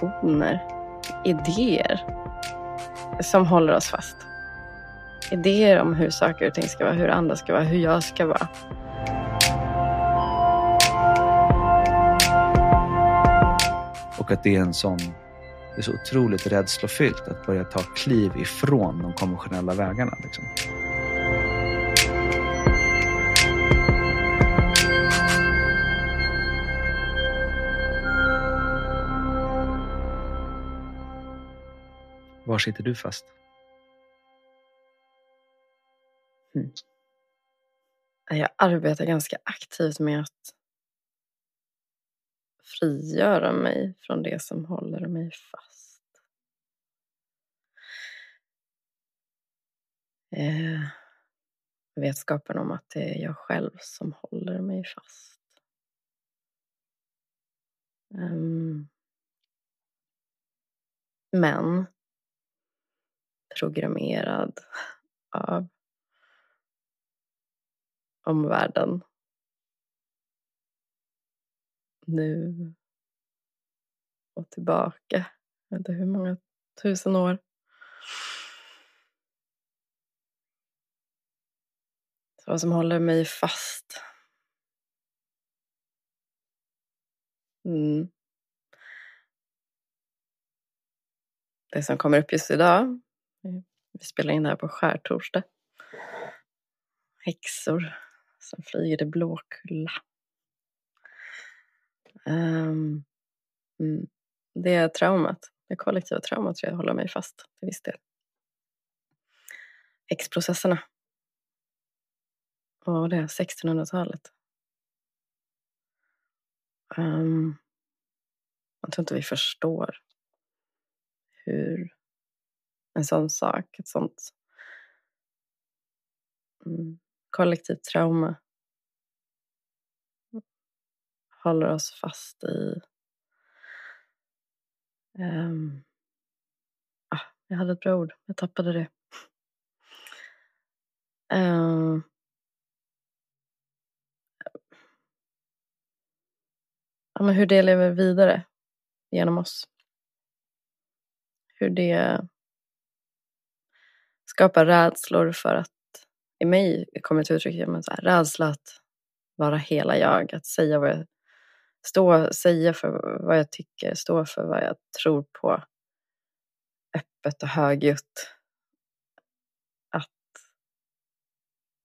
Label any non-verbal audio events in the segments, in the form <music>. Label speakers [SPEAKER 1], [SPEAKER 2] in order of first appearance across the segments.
[SPEAKER 1] visioner, idéer som håller oss fast. Idéer om hur saker och ting ska vara, hur andra ska vara, hur jag ska vara.
[SPEAKER 2] Och att det är en sån det är så otroligt rädslofyllt att börja ta kliv ifrån de konventionella vägarna. Liksom. Var sitter du fast?
[SPEAKER 1] Mm. Jag arbetar ganska aktivt med att frigöra mig från det som håller mig fast. Eh, vetskapen om att det är jag själv som håller mig fast. Um, men programmerad av omvärlden nu och tillbaka. Jag vet inte hur många tusen år. Så vad som håller mig fast. Mm. Det som kommer upp just idag. Vi spelar in det här på skärtorsdag. Häxor som flyger i Blåkulla. Um, mm. Det är traumat, det kollektiva traumat tror jag håller mig fast till viss del. Häxprocesserna. Och det är 1600-talet. Um, jag tror inte vi förstår hur en sån sak, ett sånt mm, kollektivt trauma håller oss fast i... Um, ah, jag hade ett bra ord, jag tappade det. Um, ja, men hur det lever vidare genom oss. Hur det skapar rädslor för att i mig kommer till uttryck genom så rädsla att vara hela jag, att säga vad jag stå, säga för vad jag tycker, stå för vad jag tror på. Öppet och högljutt. Att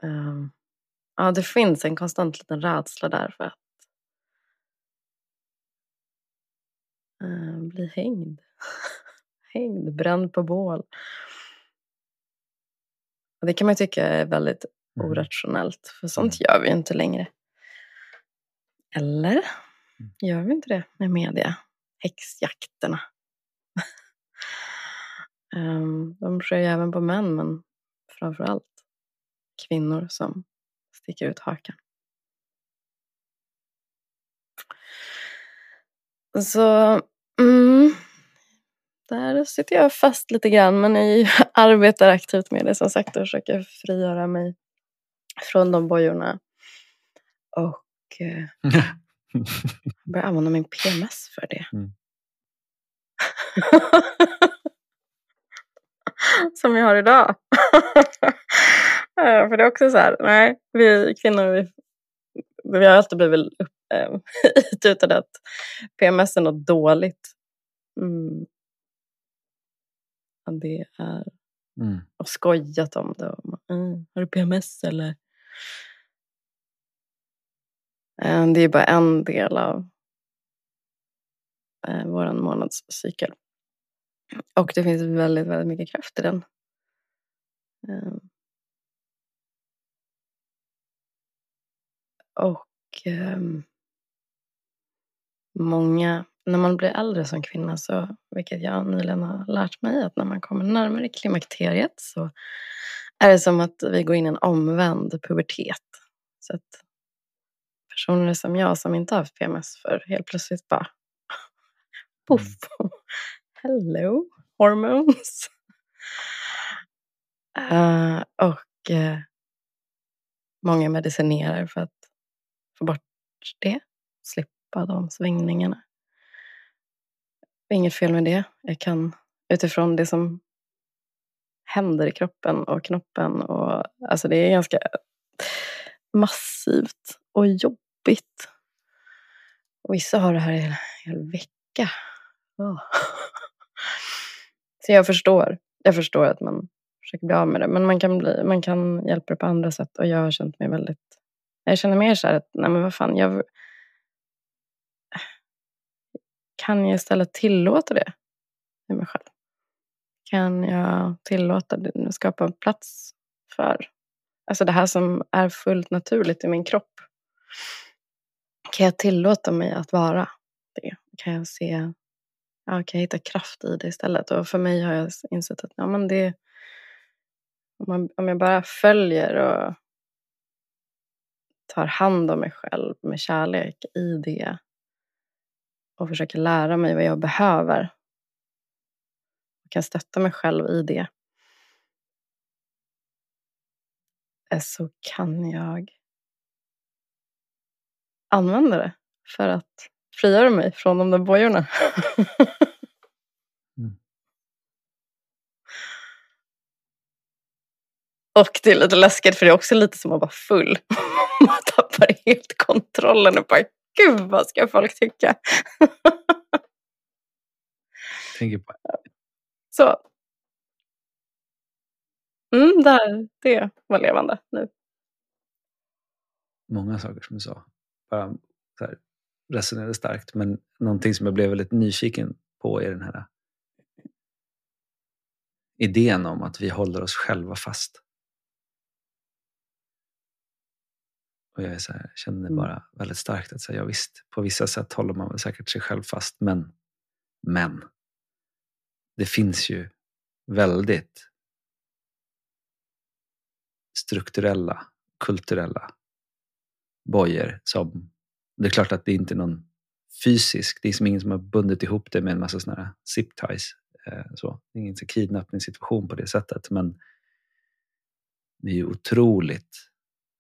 [SPEAKER 1] um, ja, det finns en konstant liten rädsla där för att um, bli hängd. <laughs> hängd, bränd på bål. Och det kan man tycka är väldigt mm. orationellt, för sånt mm. gör vi inte längre. Eller? Gör vi inte det med media? Häxjakterna. um, <laughs> de sker ju även på män, men framför allt kvinnor som sticker ut hakan. Så mm, där sitter jag fast lite grann men jag <laughs> arbetar aktivt med det som sagt och försöker frigöra mig från de bojorna. Och eh, <laughs> börjar använda min PMS för det. Mm. <laughs> Som jag har idag. för det är också så här, nej, vi kvinnor, vi, vi har alltid blivit upp, äh, itutade att PMS är något dåligt. Mm. Det är, mm. och skojat om det. Mm, har du PMS eller? Eh, det är bara en del av eh, vår månadscykel. Och det finns väldigt, väldigt mycket kraft i den. Eh, och ehm, många, när man blir äldre som kvinna så, vilket jag nyligen har lärt mig, att när man kommer närmare klimakteriet så är det som att vi går in i en omvänd pubertet. Så att personer som jag som inte haft PMS för helt plötsligt bara <laughs> poff, mm. hello hormones. Uh, och uh, många medicinerar för att få bort det, slippa de svängningarna är inget fel med det. Jag kan utifrån det som händer i kroppen och knoppen. Och, alltså det är ganska massivt och jobbigt. Och vissa har det här i en hel vecka. Oh. Så jag förstår. Jag förstår att man försöker bli av med det. Men man kan, bli, man kan hjälpa det på andra sätt. Och jag har känt mig väldigt... Jag känner mer så här att, nej men vad fan, jag... Kan jag istället tillåta det i mig själv? Kan jag tillåta det, skapa en plats för alltså det här som är fullt naturligt i min kropp? Kan jag tillåta mig att vara det? Kan jag se ja, kan jag hitta kraft i det istället? Och för mig har jag insett att ja, men det, om, man, om jag bara följer och tar hand om mig själv med kärlek i det och försöker lära mig vad jag behöver och kan stötta mig själv i det eh, så kan jag använda det för att frigöra mig från de där bojorna. mm. Och det är lite läskigt för det är också lite som att vara full. <laughs> Man tappar helt kontrollen och bara gud vad ska folk tycka?
[SPEAKER 2] Tänker på.
[SPEAKER 1] Så. Mm, där, det var levande nu.
[SPEAKER 2] Många saker som du sa. Bara så här, resonerade starkt. Men någonting som jag blev väldigt nyfiken på är den här idén om att vi håller oss själva fast. Och jag är så här, känner mm. bara väldigt starkt att säga, ja, visst, på vissa sätt håller man väl säkert sig själv fast, men, men det finns ju väldigt strukturella, kulturella bojor som det är klart att det inte är någon fysisk, det är som ingen som har bundit ihop det med en massa sådana här zip ties. Eh, så. Det är ingen kidnappningssituation på det sättet men vi är otroligt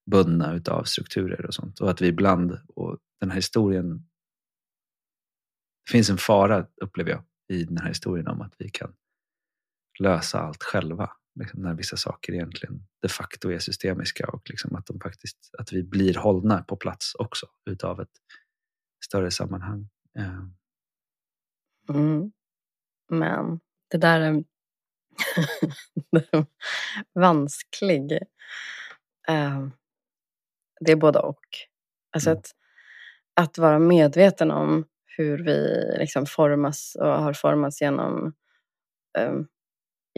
[SPEAKER 2] bundna utav strukturer och sånt. Och att vi ibland, och den här historien, det finns en fara upplever jag i den här historien om att vi kan lösa allt själva. Liksom, när vissa saker egentligen de facto är systemiska och liksom att, de faktiskt, att vi blir hållna på plats också utav ett större sammanhang.
[SPEAKER 1] Eh. Mm. Men det där är <laughs> vansklig. Eh, det är både och. Alltså mm. att, att vara medveten om hur vi liksom formas och har formats genom um,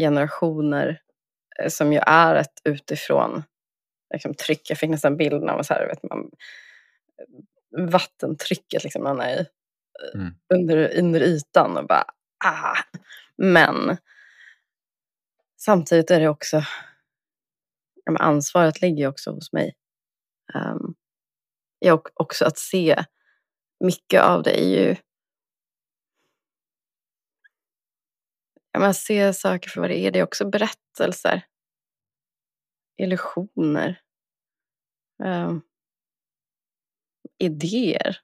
[SPEAKER 1] generationer eh, som ju är ett utifrån liksom, tryck. Jag fick nästan bilden av så här, vet man, vattentrycket liksom, man är i, eh, mm. under, under ytan och bara ah. Men samtidigt är det också, ansvaret ligger också hos mig. Um, jag också att se mycket av det är ju ja, men se saker för vad det är. Det är också berättelser. Illusioner. Um, idéer.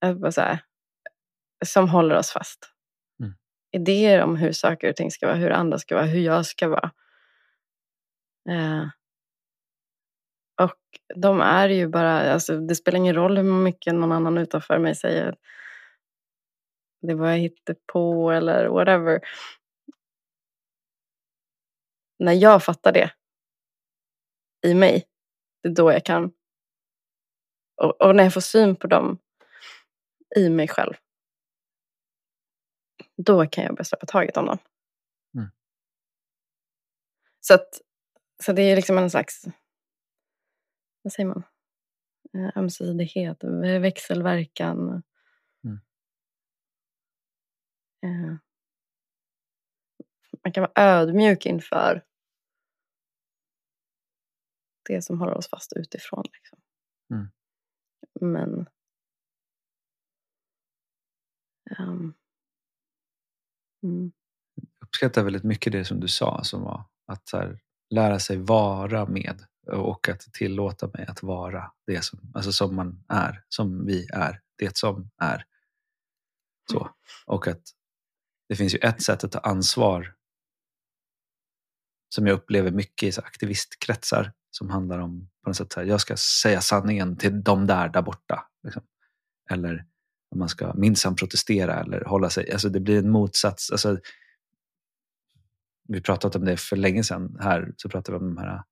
[SPEAKER 1] Här, som håller oss fast. Mm. Idéer om hur saker och ting ska vara, hur andra ska vara, hur jag ska vara. Uh, de är ju bara, alltså, det spelar ingen roll hur mycket någon annan utanför mig säger det var jag hittade på eller whatever. När jag fattar det i mig, det är då jag kan och, och när jag får syn på dem i mig själv då kan jag börja släppa taget om dem. Mm. Så, att, så det är liksom en slags, vad säger man, eh, ömsesidighet, växelverkan. Eh, man kan vara ödmjuk inför det som håller oss fast utifrån. Liksom. Mm. Men um,
[SPEAKER 2] mm. Jag uppskattar väldigt mycket det som du sa, som var att här, lära sig vara med och att tillåta mig att vara det som, alltså som man är, som vi är, det som är. Så. Och att det finns ju ett sätt att ta ansvar som jag upplever mycket i så aktivistkretsar som handlar om på något sätt här, jag ska säga sanningen till de där där borta. Liksom. Eller om man ska minsann protestera eller hålla sig. Alltså det blir en motsats. Alltså, vi pratat om det för länge sedan här, så pratade vi om de här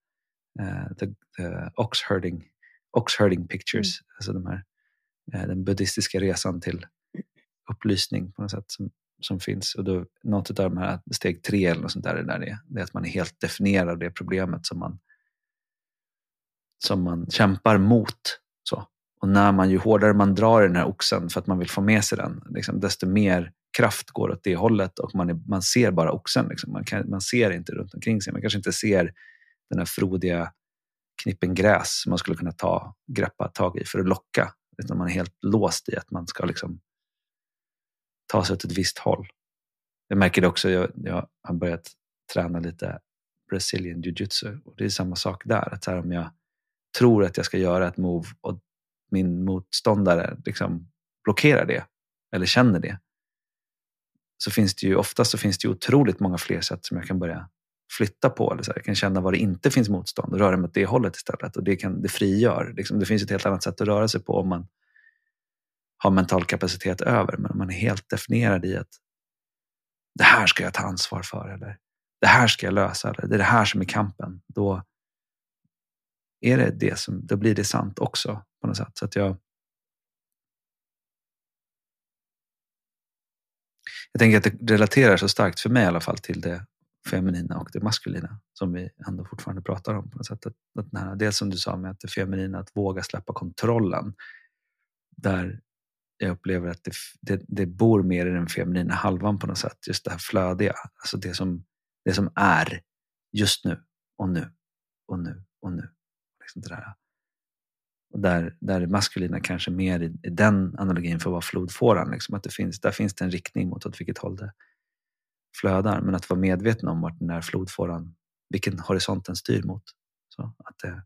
[SPEAKER 2] uh, the, the oxherding, oxherding pictures, mm. alltså de här, uh, den buddhistiska resan till upplysning på något sätt som, som finns. Och då, något av de här steg tre eller något sånt där, det, där är, det är att man är helt definierad det problemet som man, som man kämpar mot. Så. Och när man, ju hårdare man drar i den här oxen för att man vill få med sig den, liksom, desto mer kraft går åt det hållet och man, är, man ser bara oxen. Liksom. Man, kan, man ser inte runt omkring sig. Man kanske inte ser den här frodiga knippen gräs som man skulle kunna ta, greppa tag i för att locka. Utan man är helt låst i att man ska liksom ta sig åt ett visst håll. Jag märker det också, jag, jag har börjat träna lite Brazilian jiu-jitsu och det är samma sak där. Att här, om jag tror att jag ska göra ett move och min motståndare liksom blockerar det eller känner det så finns det ju oftast så finns det ju otroligt många fler sätt som jag kan börja flytta på. Eller så här. Jag kan känna var det inte finns motstånd och röra mig åt det hållet istället. Och det, kan, det frigör. Liksom, det finns ett helt annat sätt att röra sig på om man har mental kapacitet över. Men om man är helt definierad i att det här ska jag ta ansvar för. Eller det här ska jag lösa. Eller det är det här som är kampen. Då, är det det som, då blir det sant också på något sätt. Så att jag, jag tänker att det relaterar så starkt för mig i alla fall till det feminina och det maskulina som vi ändå fortfarande pratar om. på något sätt. Att, att den här, dels som du sa med att det feminina, att våga släppa kontrollen. Där jag upplever att det, det, det bor mer i den feminina halvan på något sätt. Just det här flödiga, alltså det som, det som är just nu och nu och nu och nu. Liksom det där. Och där, där maskulina kanske mer i, i den analogin för att vara flodfåran. Liksom, att det finns, där finns det en riktning mot åt vilket håll det flödar. Men att vara medveten om vart den där flodfåran, vilken horisont den styr mot. Så att det,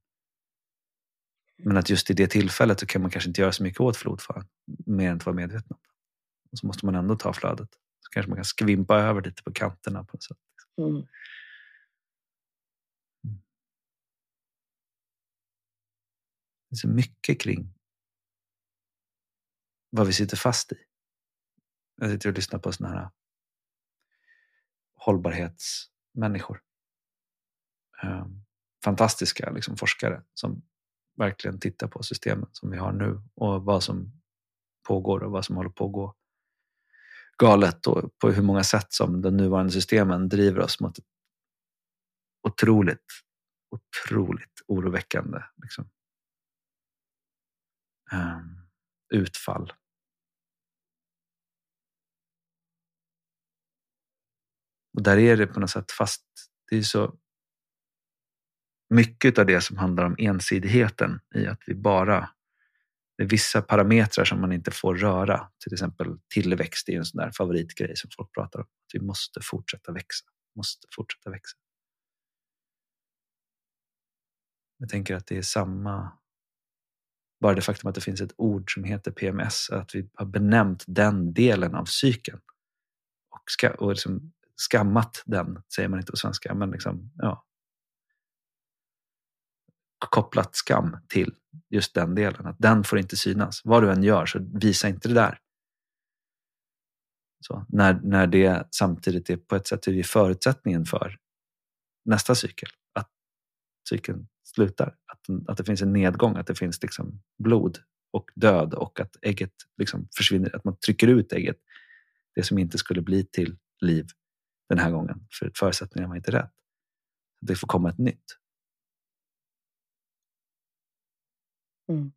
[SPEAKER 2] men att just i det tillfället så kan man kanske inte göra så mycket åt flodfåran. Mer än att vara medveten om det. Och så måste man ändå ta flödet. Så kanske man kan skvimpa över lite på kanterna på något sätt. Mm. Det är så mycket kring vad vi sitter fast i. Jag sitter och lyssnar på sådana här hållbarhetsmänniskor. Ehm, fantastiska liksom, forskare som verkligen tittar på systemen som vi har nu och vad som pågår och vad som håller på att gå galet och på hur många sätt som de nuvarande systemen driver oss mot ett otroligt, otroligt oroväckande liksom, um, utfall. Och där är det på något sätt fast det är så mycket av det som handlar om ensidigheten i att vi bara det är vissa parametrar som man inte får röra. Till exempel tillväxt är en sån där favoritgrej som folk pratar om. Att vi måste fortsätta växa. Måste fortsätta växa. Jag tänker att det är samma bara det faktum att det finns ett ord som heter PMS, att vi har benämnt den delen av cykeln och, ska, och liksom skammat den, säger man inte på svenska, men liksom, ja, kopplat skam till just den delen. Att den får inte synas. Vad du än gör, så visa inte det där. Så, när, när det samtidigt är på ett sätt är förutsättningen för nästa cykel. Att cykeln slutar. Att, att det finns en nedgång, att det finns liksom blod och död och att ägget liksom försvinner. Att man trycker ut ägget. Det som inte skulle bli till liv den här gången. För förutsättningarna var inte rätt. Det får komma ett nytt. Mm.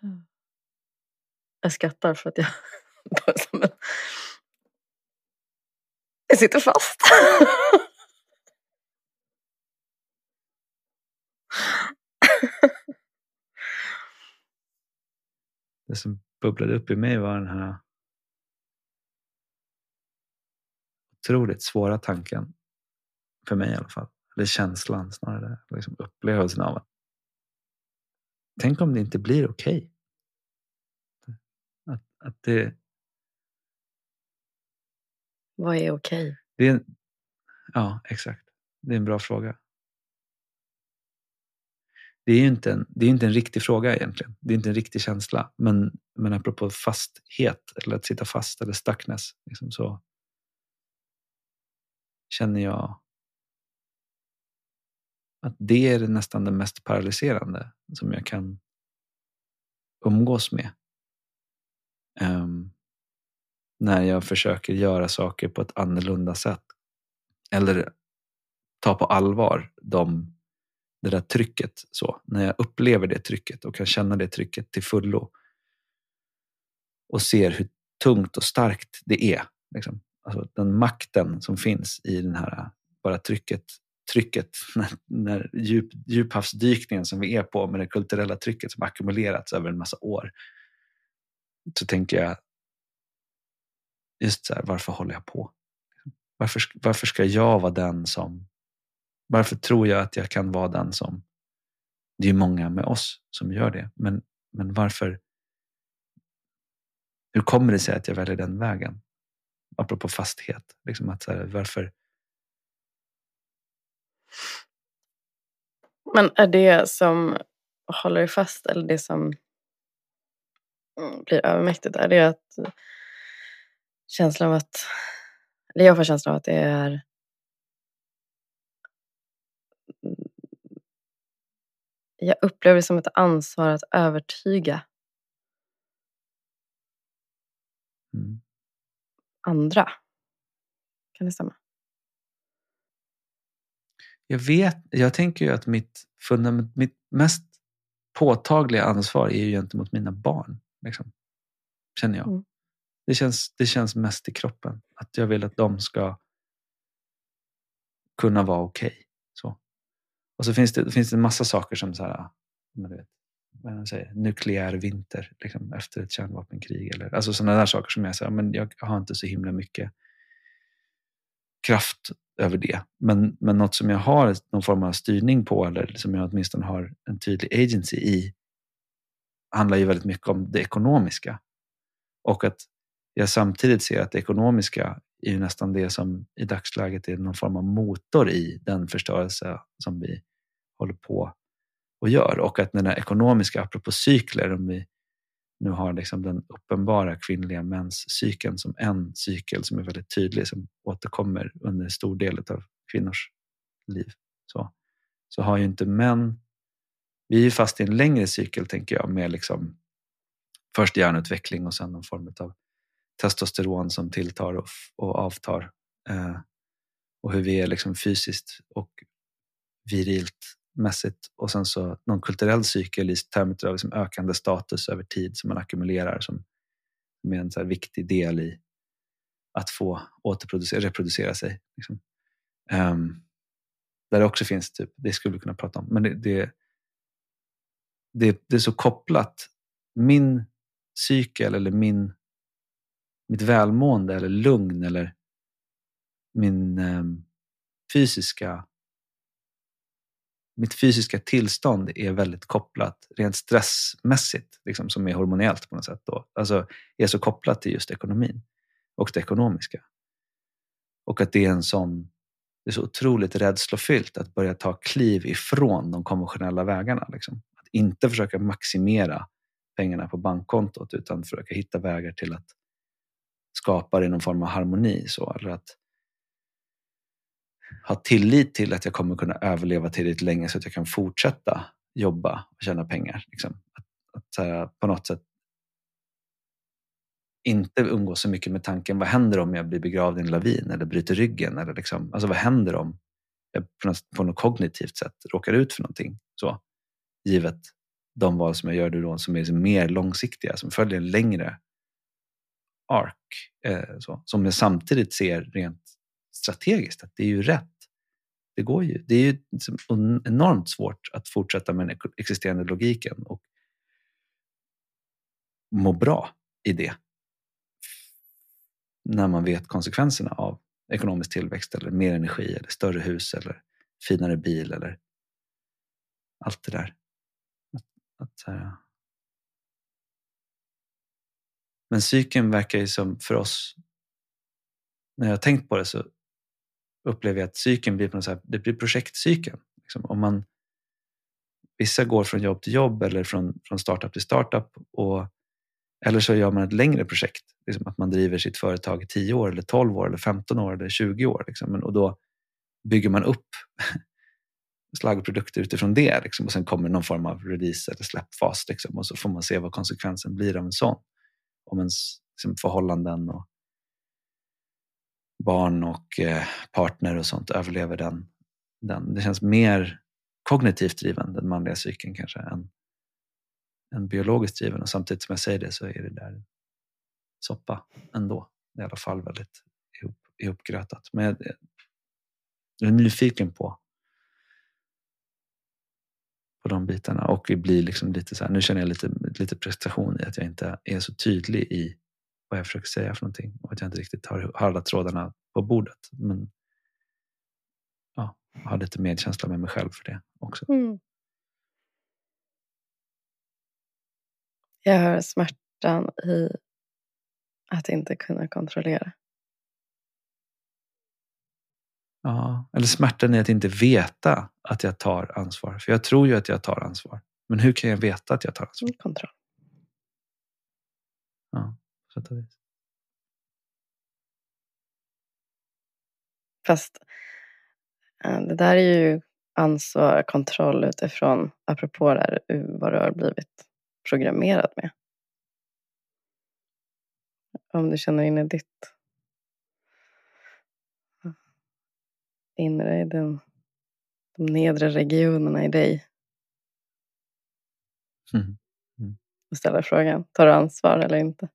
[SPEAKER 2] <laughs>
[SPEAKER 1] Jag skrattar för att jag <laughs> Jag sitter fast. <laughs>
[SPEAKER 2] Det som bubblade upp i mig var den här otroligt svåra tanken För mig i alla fall. Eller känslan snarare. Liksom upplevelsen av att tänk om det inte blir okej. Okay. Att, att det...
[SPEAKER 1] Vad är okej? Okay?
[SPEAKER 2] Det är, ja, exakt. Det är en bra fråga. Det är ju inte en, det är inte en riktig fråga egentligen. Det är inte en riktig känsla. Men, men apropå fasthet, eller att sitta fast, eller stuckness, liksom så känner jag att det är nästan det mest paralyserande som jag kan umgås med. Um, när jag försöker göra saker på ett annorlunda sätt. Eller ta på allvar de, det där trycket. Så, när jag upplever det trycket och kan känna det trycket till fullo. Och ser hur tungt och starkt det är. Liksom. Alltså, den makten som finns i den här bara trycket trycket, <laughs> när, när djup, djuphavsdykningen som vi är på med det kulturella trycket som ackumulerats över en massa år. Så tänker jag, just så här, varför håller jag på? Varför, varför ska jag vara den som, varför tror jag att jag kan vara den som, det är många med oss som gör det, men, men varför, hur kommer det sig att jag väljer den vägen? Apropå fasthet, liksom att så här, varför,
[SPEAKER 1] men är det som håller dig fast eller det som mm, blir övermäktigt, är det att känslan av att, eller jag får känslan av att det är jag upplever det som ett ansvar att övertyga mm. andra. Kan det stämma?
[SPEAKER 2] Jag vet, jag tänker ju att mitt, fundament, mitt mest påtagliga ansvar är ju gentemot mina barn. Liksom. Känner jag. Mm. Det, känns, det känns mest i kroppen. Att jag vill att de ska kunna vara okej. Okay. Och så finns det, finns det en massa saker som så här, man vet, vad man säger, nukleär vinter liksom, efter ett kärnvapenkrig. Eller, alltså sådana där saker som jag säger, men jag har inte så himla mycket kraft över det. Men, men något som jag har någon form av styrning på eller som jag åtminstone har en tydlig agency i handlar ju väldigt mycket om det ekonomiska. Och att jag samtidigt ser att det ekonomiska är ju nästan det som i dagsläget är någon form av motor i den förstörelse som vi håller på och gör. Och att den här ekonomiska, apropå cykler, om vi nu har liksom den uppenbara kvinnliga menscykeln som en cykel som är väldigt tydlig, som återkommer under en stor del av kvinnors liv. Så, så har ju inte män... Vi är fast i en längre cykel, tänker jag, med liksom först hjärnutveckling och sen någon form av testosteron som tilltar och, och avtar. Eh, och hur vi är liksom fysiskt och virilt mässigt och sen så någon kulturell cykel i termer av liksom ökande status över tid som man ackumulerar som, är en så viktig del i att få återproducera, reproducera sig. Liksom. Um, där det också finns, typ, det skulle vi kunna prata om, men det, det, det, det är så kopplat. Min cykel eller min, mitt välmående eller lugn eller min eh, fysiska mitt fysiska tillstånd är väldigt kopplat, rent stressmässigt, liksom, som är hormoniellt på något sätt, då, alltså är så kopplat till just ekonomin och det ekonomiska. Och att det är en sån, det är så otroligt rädslofyllt att börja ta kliv ifrån de konventionella vägarna. Liksom. Att inte försöka maximera pengarna på bankkontot utan försöka hitta vägar till att skapar i någon form av harmoni. Så, eller att ha tillit till att jag kommer kunna överleva tillräckligt länge så att jag kan fortsätta jobba och tjäna pengar. Liksom. Att, att eh, på något sätt inte umgås så mycket med tanken vad händer om jag blir begravd i en lavin eller bryter ryggen? Eller liksom, alltså vad händer om jag på något, på något kognitivt sätt råkar ut för någonting? Så, givet de val som jag gör då som är mer långsiktiga, som följer en längre ark. Eh, så, som jag samtidigt ser rent strategiskt att det är ju rätt. Det går ju. Det är ju liksom enormt svårt att fortsätta med den existerande logiken och må bra i det. När man vet konsekvenserna av ekonomisk tillväxt eller mer energi eller större hus eller finare bil eller allt det där. Att, att, eh, men cykeln verkar ju som för oss, när jag har tänkt på det så upplever jag att cykeln blir, på något sätt, det blir projektcykeln. Liksom. Om man, vissa går från jobb till jobb eller från, från startup till startup. Och, eller så gör man ett längre projekt. Liksom att man driver sitt företag i 10 år, eller 12 år, eller 15 år eller 20 år. Liksom. Och då bygger man upp <laughs> slagprodukter utifrån det. Liksom. Och sen kommer någon form av release eller släppfas. Liksom. Och så får man se vad konsekvensen blir av en sån. Om ens liksom, förhållanden och barn och eh, partner och sånt överlever den, den. Det känns mer kognitivt driven, den manliga cykeln kanske, än, än biologiskt driven. Och samtidigt som jag säger det så är det där soppa ändå. I alla fall väldigt ihop, ihopgrötat. Men jag, jag är nyfiken på, på de bitarna och vi blir liksom lite så här, nu känner jag lite, lite prestation i att jag inte är så tydlig i vad jag försöker säga för någonting och att jag inte riktigt har, har alla trådarna på bordet. Men ja, jag har lite medkänsla med mig själv för det också.
[SPEAKER 1] Mm. Jag hör smärtan i att inte kunna kontrollera.
[SPEAKER 2] Ja, eller smärtan i att inte veta att jag tar ansvar. För jag tror ju att jag tar ansvar. Men hur kan jag veta att jag tar ansvar?
[SPEAKER 1] Kontroll.
[SPEAKER 2] Ja, på sätt och vis.
[SPEAKER 1] Fast eh, det där är ju ansvar, kontroll utifrån, apropå det här, vad du har blivit programmerad med. Om du känner in i ditt inre, i den, de nedre regionerna i dig.
[SPEAKER 2] Mm. Mm.
[SPEAKER 1] Och ställer frågan, tar du ansvar eller inte?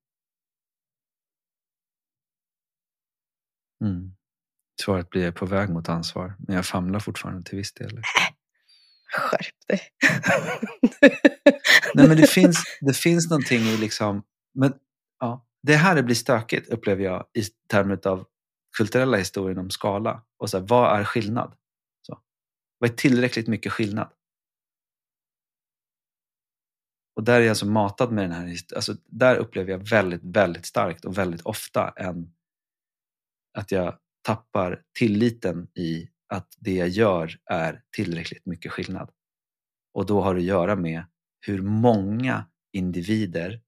[SPEAKER 2] Mm. Svaret blir jag på väg mot ansvar, men jag famlar fortfarande till viss del. <laughs>
[SPEAKER 1] Skärp dig. <laughs>
[SPEAKER 2] Nej, men det finns, det finns någonting i liksom... Men, ja, det här blir stökigt upplever jag i termer av kulturella historien om skala. Och så här, vad är skillnad? Så. Vad är tillräckligt mycket skillnad? Och där är jag så matad med den här alltså Där upplever jag väldigt, väldigt starkt och väldigt ofta en, att jag tappar tilliten i att det jag gör är tillräckligt mycket skillnad. Och då har det att göra med hur många individer,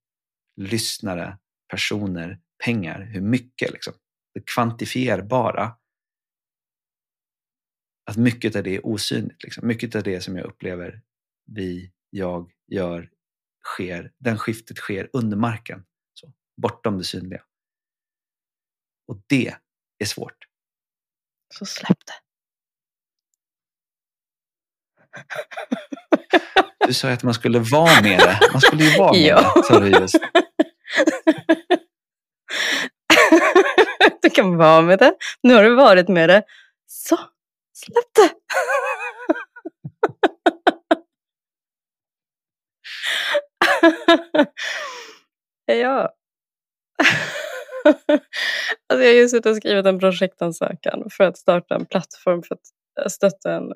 [SPEAKER 2] lyssnare, personer, pengar, hur mycket liksom. Det kvantifierbara. Att mycket av det är osynligt. Liksom. Mycket av det som jag upplever vi, jag, gör, sker, den skiftet sker under marken. Så, bortom det synliga. Och det är svårt.
[SPEAKER 1] Så släpp det. <laughs>
[SPEAKER 2] Du sa att man skulle vara med det. Man skulle ju vara med
[SPEAKER 1] Ja.
[SPEAKER 2] det, sa du just. <laughs>
[SPEAKER 1] du kan vara med det. Nu har du varit med det. Så, släpp det. <laughs> ja. <laughs> alltså jag har just suttit och skrivit en projektansökan för att starta en plattform för att eh, stötta en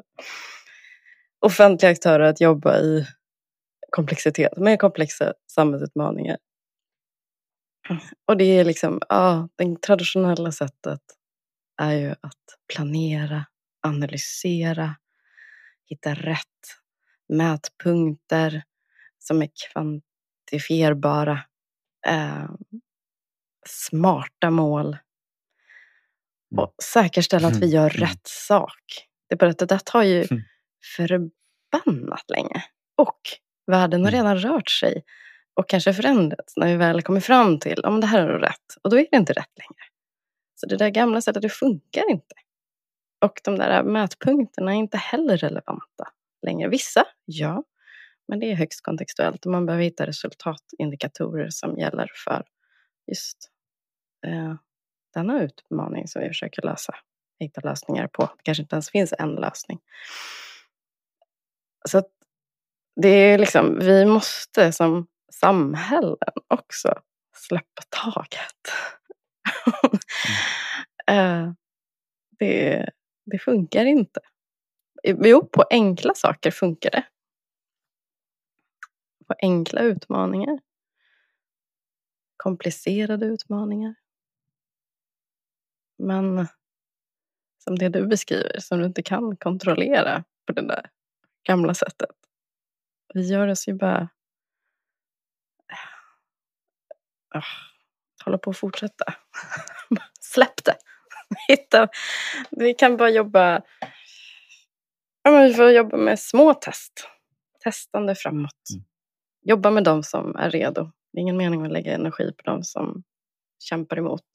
[SPEAKER 1] offentlig aktör att jobba i komplexitet, med komplexa samhällsutmaningar. Och det är liksom, ja, det traditionella sättet är ju att planera, analysera, hitta rätt mätpunkter som är kvantifierbara, eh, smarta mål och säkerställa att vi gör
[SPEAKER 2] Mm.
[SPEAKER 1] rätt sak. Det är bara att det där tar ju
[SPEAKER 2] Mm.
[SPEAKER 1] förbannat länge. Och världen har
[SPEAKER 2] Mm.
[SPEAKER 1] redan rört sig och kanske förändrats när vi väl kommer fram till att det här är rätt. Och då är det inte rätt längre. Så det där gamla sättet, det funkar inte. Och de där mätpunkterna är inte heller relevanta längre. Vissa, ja. Men det är högst kontextuellt och man behöver hitta resultatindikatorer som gäller för just eh, denna utmaning som vi försöker lösa. Hitta lösningar på. Det kanske inte ens finns en lösning. Så att det är liksom, vi måste som samhällen också släppa taget. <laughs> Eh, det, det funkar inte. Eh, jo, på enkla saker funkar det. På enkla utmaningar. Komplicerade utmaningar. Men som det du beskriver, som du inte kan kontrollera på det där gamla sättet. Vi gör oss ju bara... Oh, hålla på att fortsätta. <laughs> Släpp det. Hitta. Vi kan bara jobba... Ja, men vi får jobba med små test. Testande framåt. Mm. Jobba med de som är redo. Det är ingen mening att lägga energi på de som kämpar emot.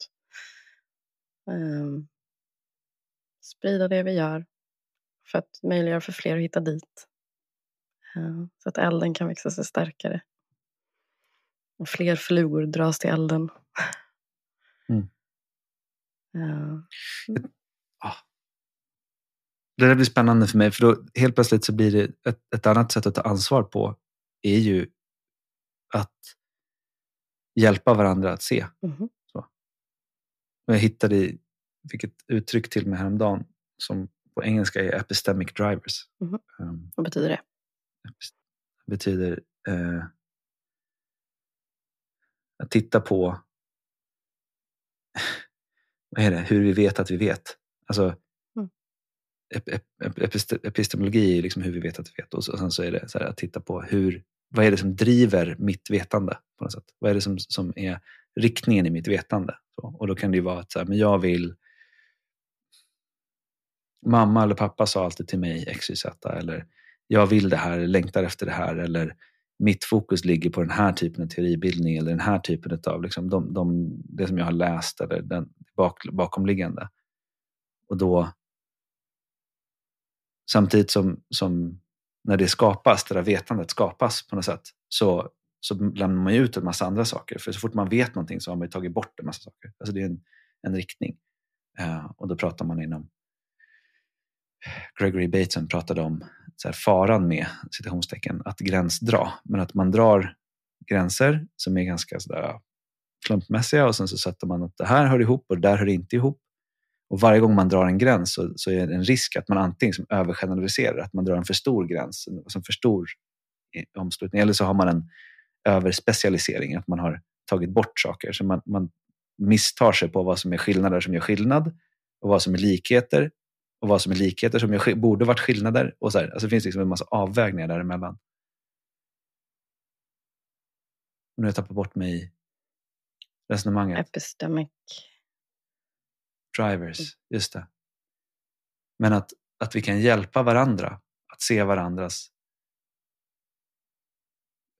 [SPEAKER 1] Um, sprida det vi gör för att möjliggöra för fler att hitta dit. Uh, så att elden kan växa sig starkare. Och fler flugor dras till elden. <laughs> Mm.
[SPEAKER 2] Uh. Ah. Det där blir spännande för mig, för då helt plötsligt så blir det ett, ett annat sätt att ta ansvar på är ju att hjälpa varandra att se. Mm. Så. Och jag hittade, fick ett uttryck till mig häromdagen som på engelska är epistemic drivers.
[SPEAKER 1] Mm. Um, Vad betyder det?
[SPEAKER 2] Det betyder eh, att titta på vad är det, hur vi vet att vi vet. Alltså, mm. ep, ep, epistemologi är liksom hur vi vet att vi vet och sen så är det så att titta på hur, vad är det som driver mitt vetande? på något sätt? Vad är det som, som är riktningen i mitt vetande? Så, och då kan det ju vara att så här, men jag vill Mamma eller pappa sa alltid till mig XYZ eller jag vill det här, längtar efter det här eller mitt fokus ligger på den här typen av teoribildning eller den här typen av liksom, de, de, det som jag har läst eller den bak, bakomliggande. Och då samtidigt som, som när det skapas, det där vetandet skapas på något sätt, så, så lämnar man ju ut en massa andra saker. För så fort man vet någonting så har man tagit bort en massa saker. Alltså det är en, en riktning. Uh, och då pratar man inom Gregory Bateson pratade om så här, faran med citationstecken att gränsdra. Men att man drar gränser som är ganska sådär klumpmässiga och sen så sätter man att det här hör ihop och det där hör inte ihop. Och varje gång man drar en gräns så, så är det en risk att man antingen som övergeneraliserar, att man drar en för stor gräns, en för stor omslutning, eller så har man en överspecialisering, att man har tagit bort saker. Så man, man misstar sig på vad som är skillnader som gör skillnad och vad som är likheter och vad som är likheter som jag, borde varit skillnader. Och så här. Alltså det finns liksom en massa avvägningar däremellan. nu har jag tappat bort mig resonemanget.
[SPEAKER 1] Epistemic.
[SPEAKER 2] Drivers, mm. just det. Men att, att vi kan hjälpa varandra att se varandras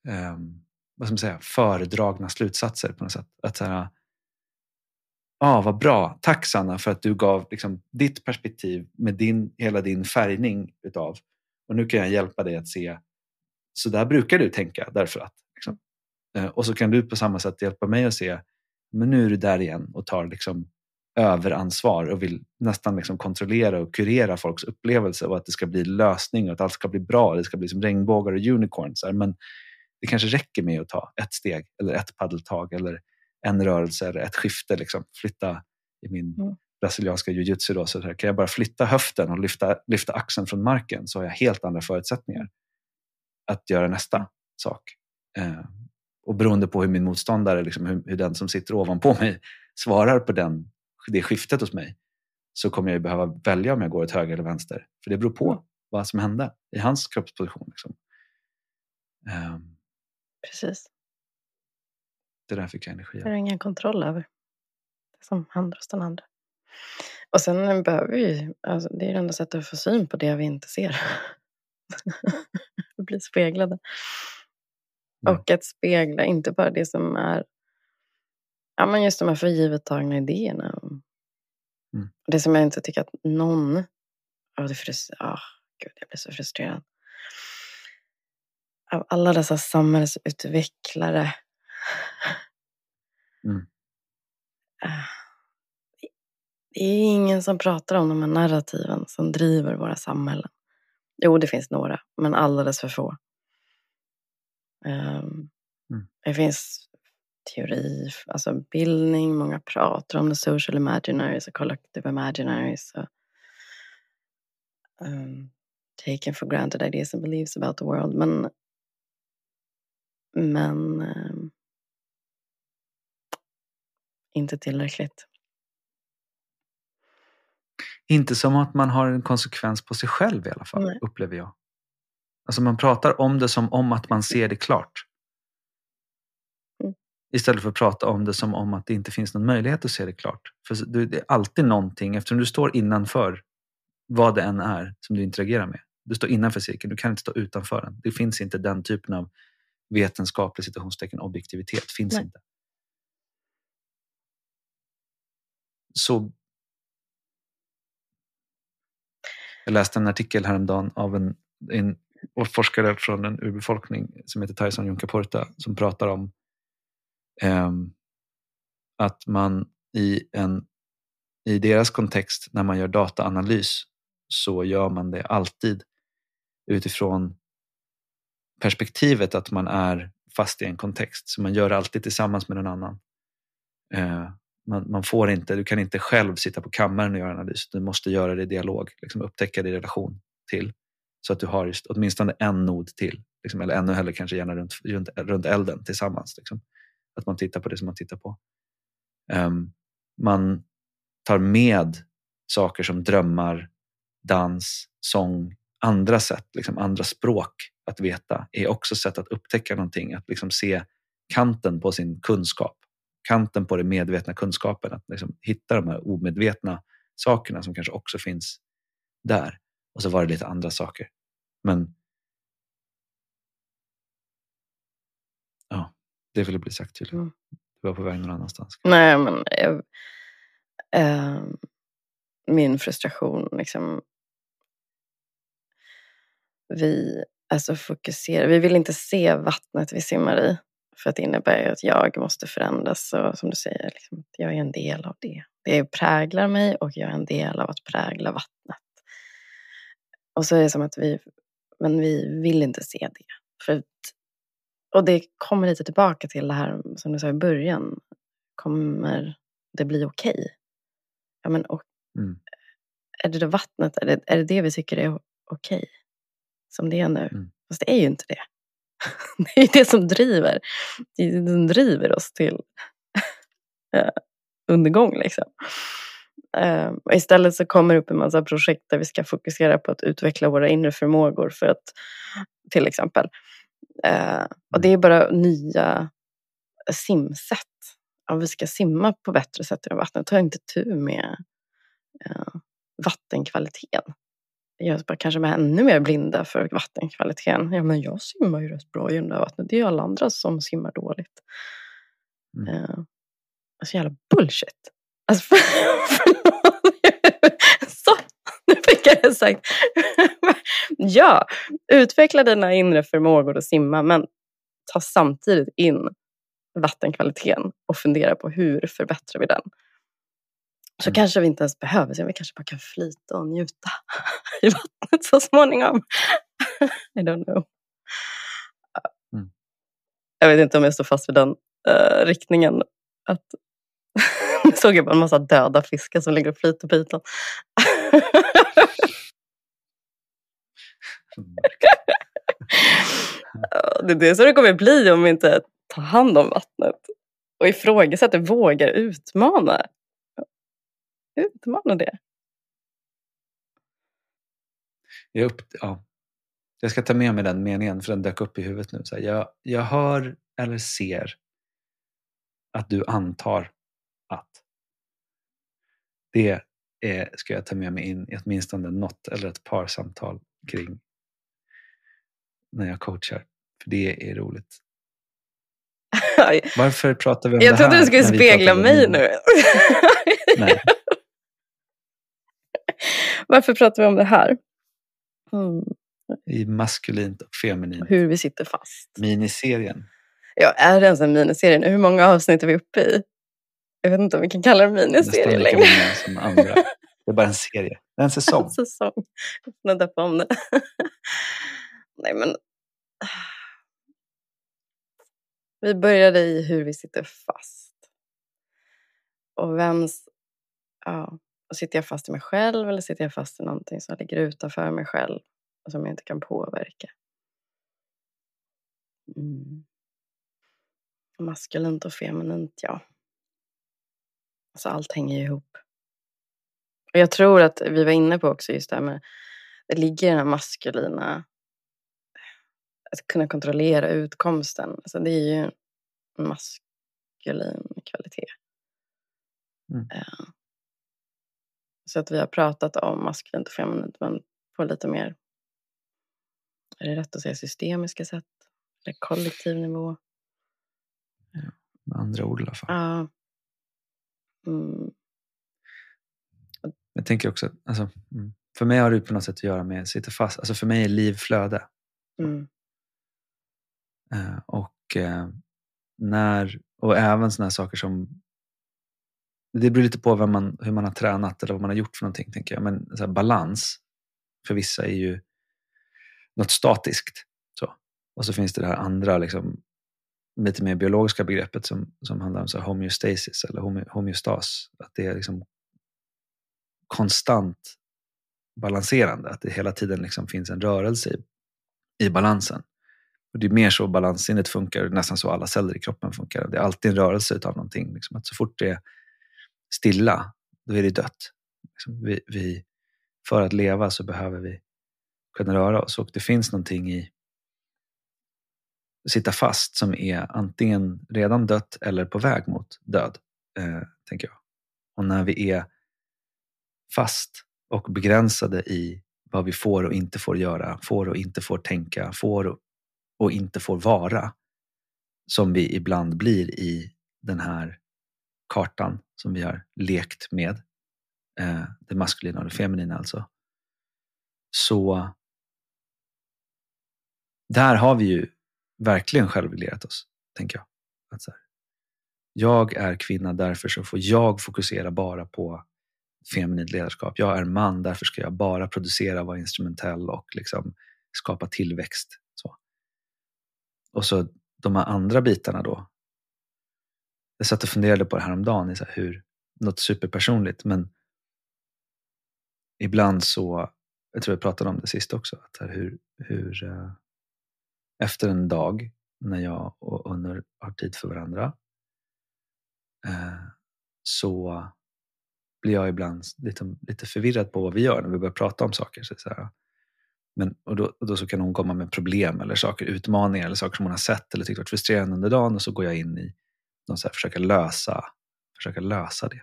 [SPEAKER 2] um, vad ska man säga, föredragna slutsatser på något sätt. Att så här, ah, vad bra. Tack Sanna för att du gav liksom, ditt perspektiv med din, hela din färgning utav. Och nu kan jag hjälpa dig att se, så där brukar du tänka därför att. Liksom. Eh, och så kan du på samma sätt hjälpa mig att se, men nu är du där igen och tar liksom överansvar och vill nästan liksom kontrollera och kurera folks upplevelse och att det ska bli lösning och att allt ska bli bra. Det ska bli som regnbågar och unicorns. Men det kanske räcker med att ta ett steg eller ett paddeltag eller en rörelse eller ett skifte. Liksom. Flytta i min mm. brasilianska jujutsu då, så kan jag bara flytta höften och lyfta, lyfta axeln från marken så har jag helt andra förutsättningar att göra nästa sak. Eh, och beroende på hur min motståndare, liksom, hur, hur, den som sitter ovanpå mig svarar på den, det skiftet hos mig så kommer jag behöva välja om jag går åt höger eller vänster. För det beror på vad som hände i hans kroppsposition. Liksom.
[SPEAKER 1] Um, Precis.
[SPEAKER 2] Det där fick jag energi
[SPEAKER 1] av. Det har ingen kontroll över. Det som händer hos den andra. Och sen behöver vi alltså, det är det enda sättet att få syn på det vi inte ser. <laughs> bli speglade. Mm. Och att spegla inte bara det som är ja, men just de här för givet tagna idéerna. Mm. Det som jag inte tycker att någon... Oh, det frust... oh, Gud, jag blir så frustrerad. Av alla dessa samhällsutvecklare Mm. Det är ingen som pratar om de här narrativen som driver våra samhällen. Jo, det finns några, men alldeles för få. Um, mm. Det finns teori, alltså bildning, många pratar om the social imaginaries och collective imaginaries. Och um, taken for granted ideas and beliefs about the world. Men, men um, inte tillräckligt.
[SPEAKER 2] Inte som att man har en konsekvens på sig själv i alla fall,
[SPEAKER 1] Nej.
[SPEAKER 2] upplever jag. Alltså man pratar om det som om att man ser det klart.
[SPEAKER 1] Mm.
[SPEAKER 2] Istället för att prata om det som om att det inte finns någon möjlighet att se det klart. För det är alltid någonting, eftersom du står innanför vad det än är som du interagerar med. Du står innanför cirkeln, du kan inte stå utanför den. Det finns inte den typen av vetenskaplig citationstecken objektivitet. finns
[SPEAKER 1] Nej.
[SPEAKER 2] inte. Så Jag läste en artikel häromdagen av en, en och forskare från en urbefolkning som heter Tyson Junkaporta som pratar om eh, att man i, en, i deras kontext när man gör dataanalys så gör man det alltid utifrån perspektivet att man är fast i en kontext. Så man gör det alltid tillsammans med någon annan. Eh, man, man får inte, du kan inte själv sitta på kammaren och göra analys. Du måste göra det i dialog, liksom upptäcka det i relation till. Så att du har just åtminstone en nod till. Liksom, eller ännu hellre kanske gärna runt, runt, runt elden tillsammans. Liksom. Att man tittar på det som man tittar på. Um, man tar med saker som drömmar, dans, sång, andra sätt, liksom andra språk att veta är också sätt att upptäcka någonting. Att liksom se kanten på sin kunskap kanten på den medvetna kunskapen. Att liksom hitta de här omedvetna sakerna som kanske också finns där. Och så var det lite andra saker. Men ja, det ville bli sagt tydligen.
[SPEAKER 1] Mm.
[SPEAKER 2] Du var på väg någon annanstans.
[SPEAKER 1] Nej, men jag, eh, min frustration liksom. Vi alltså fokuserar, vi vill inte se vattnet vi simmar i. För att det innebär ju att jag måste förändras och som du säger, liksom, jag är en del av det. Det präglar mig och jag är en del av att prägla vattnet. Och så är det som att vi, men vi vill inte se det. För, och det kommer lite tillbaka till det här som du sa i början. Kommer det bli okej? Ja, men och,
[SPEAKER 2] Mm.
[SPEAKER 1] är det då vattnet, är det, är det det vi tycker är okej? Som det är nu?
[SPEAKER 2] Mm.
[SPEAKER 1] Fast det är ju inte det. <laughs> Det är ju det som driver, det är det som driver oss till <laughs> eh, undergång. Liksom. Eh, och istället så kommer det upp en massa projekt där vi ska fokusera på att utveckla våra inre förmågor för att till exempel. Eh, och det är bara nya simsätt. Om vi ska simma på bättre sätt i vattnet, ta inte tur med eh, vattenkvaliteten. Det gör oss bara kanske med ännu mer blinda för vattenkvaliteten. Ja, men jag simmar ju rätt bra i det där vattnet. Det är ju alla andra som simmar dåligt.
[SPEAKER 2] Mm.
[SPEAKER 1] Eh, alltså jävla bullshit. Alltså, för, <laughs> förlåt. Så, nu fick jag det sagt. <laughs> ja, utveckla dina inre förmågor att simma, men ta samtidigt in vattenkvaliteten och fundera på hur förbättrar vi den. Så
[SPEAKER 2] Mm.
[SPEAKER 1] kanske vi inte ens behöver se, vi kanske bara kan flyta och njuta <laughs> i vattnet så småningom. I don't know.
[SPEAKER 2] Mm.
[SPEAKER 1] Jag vet inte om jag står fast vid den eh, riktningen. Att <laughs> såg jag bara en massa döda fiskar som ligger och flyter på ytan. Det är det som det kommer bli om vi inte tar hand om vattnet. Och ifrågasätter, vågar utmana. Utmana det.
[SPEAKER 2] Jag, upp, ja. jag ska ta med mig den meningen för den dök upp i huvudet nu. Så här, jag, jag hör eller ser att du antar att. Det är, ska jag ta med mig in i åtminstone något eller ett par samtal kring när jag coachar. För det är roligt. <laughs> Varför pratar vi om
[SPEAKER 1] Jag
[SPEAKER 2] det
[SPEAKER 1] trodde
[SPEAKER 2] här
[SPEAKER 1] du skulle
[SPEAKER 2] när vi
[SPEAKER 1] spegla mig nu.
[SPEAKER 2] Nej, <laughs>
[SPEAKER 1] Varför pratar vi om det här? Mm.
[SPEAKER 2] i maskulint och feminint.
[SPEAKER 1] Hur vi sitter fast.
[SPEAKER 2] Miniserien.
[SPEAKER 1] Ja, är det ens en miniserie nu? Hur många avsnitt är vi uppe i? Jag vet inte om vi kan kalla det miniserie längre.
[SPEAKER 2] som andra. Det är bara en serie. Det är en säsong. <laughs>
[SPEAKER 1] Säsong. Jag får döpa om det. <laughs> Nej men. Vi började i hur vi sitter fast. Och vems, ja, sitter jag fast i mig själv eller sitter jag fast i någonting som ligger utanför mig själv och som jag inte kan påverka? Mm. Maskulint och feminint, ja. Alltså allt hänger ju ihop. Och jag tror att vi var inne på också just det här med, det ligger den här maskulina, att kunna kontrollera utkomsten. Alltså det är ju en maskulin kvalitet. Mm. Uh, så att vi har pratat om maskulint och feminint men på lite mer, är det rätt att säga systemiska sätt? Eller kollektiv nivå?
[SPEAKER 2] Ja, med andra ord i alla fall.
[SPEAKER 1] Ja. Mm.
[SPEAKER 2] Jag tänker också, alltså, mm, för mig har det på något sätt att göra med att sitta fast. Alltså för mig är liv flöde.
[SPEAKER 1] Mm.
[SPEAKER 2] Uh, och, uh, när, och även sådana saker som det beror lite på vem man, hur man har tränat eller vad man har gjort för någonting. tänker jag. Men här, balans för vissa är ju något statiskt. Så. Och så finns det det här andra, liksom, lite mer biologiska begreppet som, som handlar om så homeostasis eller homeostas. Att det är liksom konstant balanserande. Att det hela tiden liksom finns en rörelse i, i balansen. Och det är mer så balanssinnet funkar, nästan så alla celler i kroppen funkar. Det är alltid en rörelse av någonting. Liksom. Att så fort det är stilla, då är det dött. Liksom, vi, vi, för att leva så behöver vi kunna röra oss och det finns någonting i sitta fast som är antingen redan dött eller på väg mot död, eh, tänker jag. Och när vi är fast och begränsade i vad vi får och inte får göra, får och inte får tänka, får och inte får vara, som vi ibland blir i den här kartan som vi har lekt med, eh, det maskulina och det feminina alltså, så där har vi ju verkligen självreglerat oss, tänker jag. Att så här, jag är kvinna, därför så får jag fokusera bara på feminint ledarskap. Jag är man, därför ska jag bara producera, vara instrumentell och liksom skapa tillväxt. Så. Och så de här andra bitarna då. Jag satt och funderade på det här om dagen, så här, hur, något superpersonligt, men ibland så, jag tror jag pratade om det sist också, att här, hur, hur uh, efter en dag när jag och Unnur har tid för varandra eh, så blir jag ibland lite, lite förvirrad på vad vi gör när vi börjar prata om saker. Så, så men, och, då, och då så kan hon komma med problem eller saker, utmaningar eller saker som hon har sett eller tyckt varit frustrerande under dagen och så går jag in i någon så här, försöka, lösa, försöka lösa det.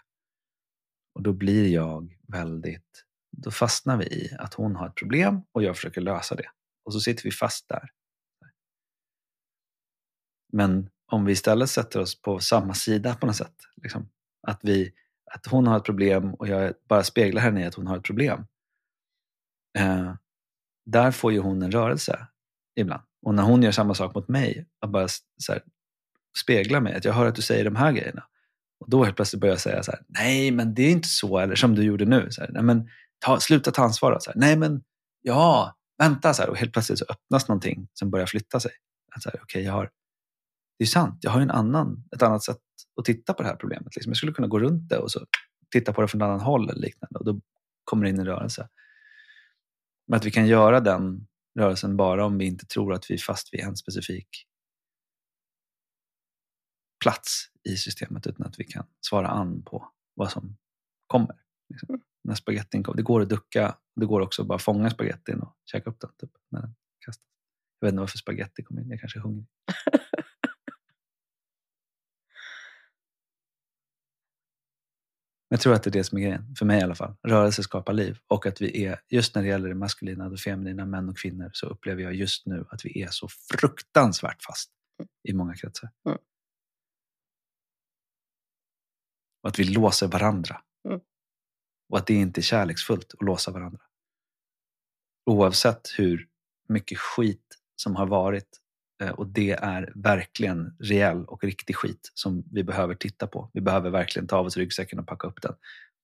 [SPEAKER 2] Och då blir jag väldigt, då fastnar vi i att hon har ett problem och jag försöker lösa det. Och så sitter vi fast där. Men om vi istället sätter oss på samma sida på något sätt. Liksom, att vi att hon har ett problem och jag bara speglar henne i att hon har ett problem. Eh, där får ju hon en rörelse ibland. Och när hon gör samma sak mot mig, att bara så här, spegla mig, att jag hör att du säger de här grejerna. Och då helt plötsligt börjar jag säga så här, nej men det är inte så, eller som du gjorde nu. Så här, nej, men ta, sluta ta ansvar. Så här, nej men ja, vänta. Så här, och helt plötsligt så öppnas någonting som börjar flytta sig. Okej, okay, jag har, det är sant, jag har en annan, ett annat sätt att titta på det här problemet. Liksom. Jag skulle kunna gå runt det och så titta på det från ett annat håll eller liknande. Och då kommer det in en rörelse. Men att vi kan göra den rörelsen bara om vi inte tror att vi är fast vid en specifik plats i systemet utan att vi kan svara an på vad som kommer. Liksom. Mm. När spagettin kommer. Det går att ducka, det går också att bara fånga spagettin och käka upp den typ, när den kastas. Jag vet inte varför spagetti kom in, jag kanske är hungrig. <laughs> Jag tror att det är det som är grejen, för mig i alla fall. Rörelse skapar liv. Och att vi är, just när det gäller det maskulina och feminina, män och kvinnor, så upplever jag just nu att vi är så fruktansvärt fast i många kretsar. Mm. Och att vi låser varandra. Mm. Och att det inte är kärleksfullt att låsa varandra. Oavsett hur mycket skit som har varit och det är verkligen rejäl och riktig skit som vi behöver titta på. Vi behöver verkligen ta av oss ryggsäcken och packa upp den.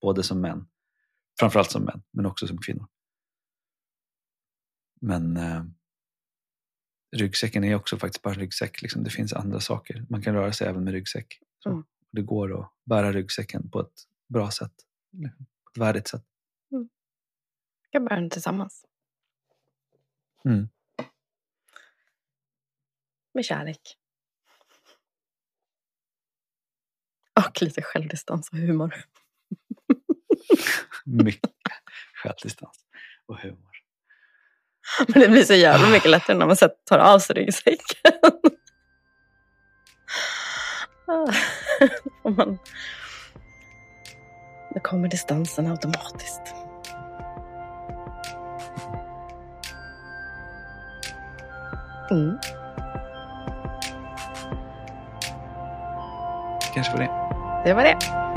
[SPEAKER 2] Både som män, framförallt som män, men också som kvinnor. Men eh, ryggsäcken är också faktiskt bara en ryggsäck. Liksom. Det finns andra saker. Man kan röra sig även med ryggsäck. Mm. Det går att bära ryggsäcken på ett bra sätt. ett värdigt sätt.
[SPEAKER 1] Vi kan bära den tillsammans.
[SPEAKER 2] Mm.
[SPEAKER 1] Med kärlek. Och lite självdistans och humor. <laughs>
[SPEAKER 2] Mycket självdistans och humor.
[SPEAKER 1] Men det blir så jävla mycket lättare när man tar av sig ryggsäcken. <laughs> Och man... Då kommer distansen automatiskt. Mm.
[SPEAKER 2] Kanske var det.
[SPEAKER 1] Det var det.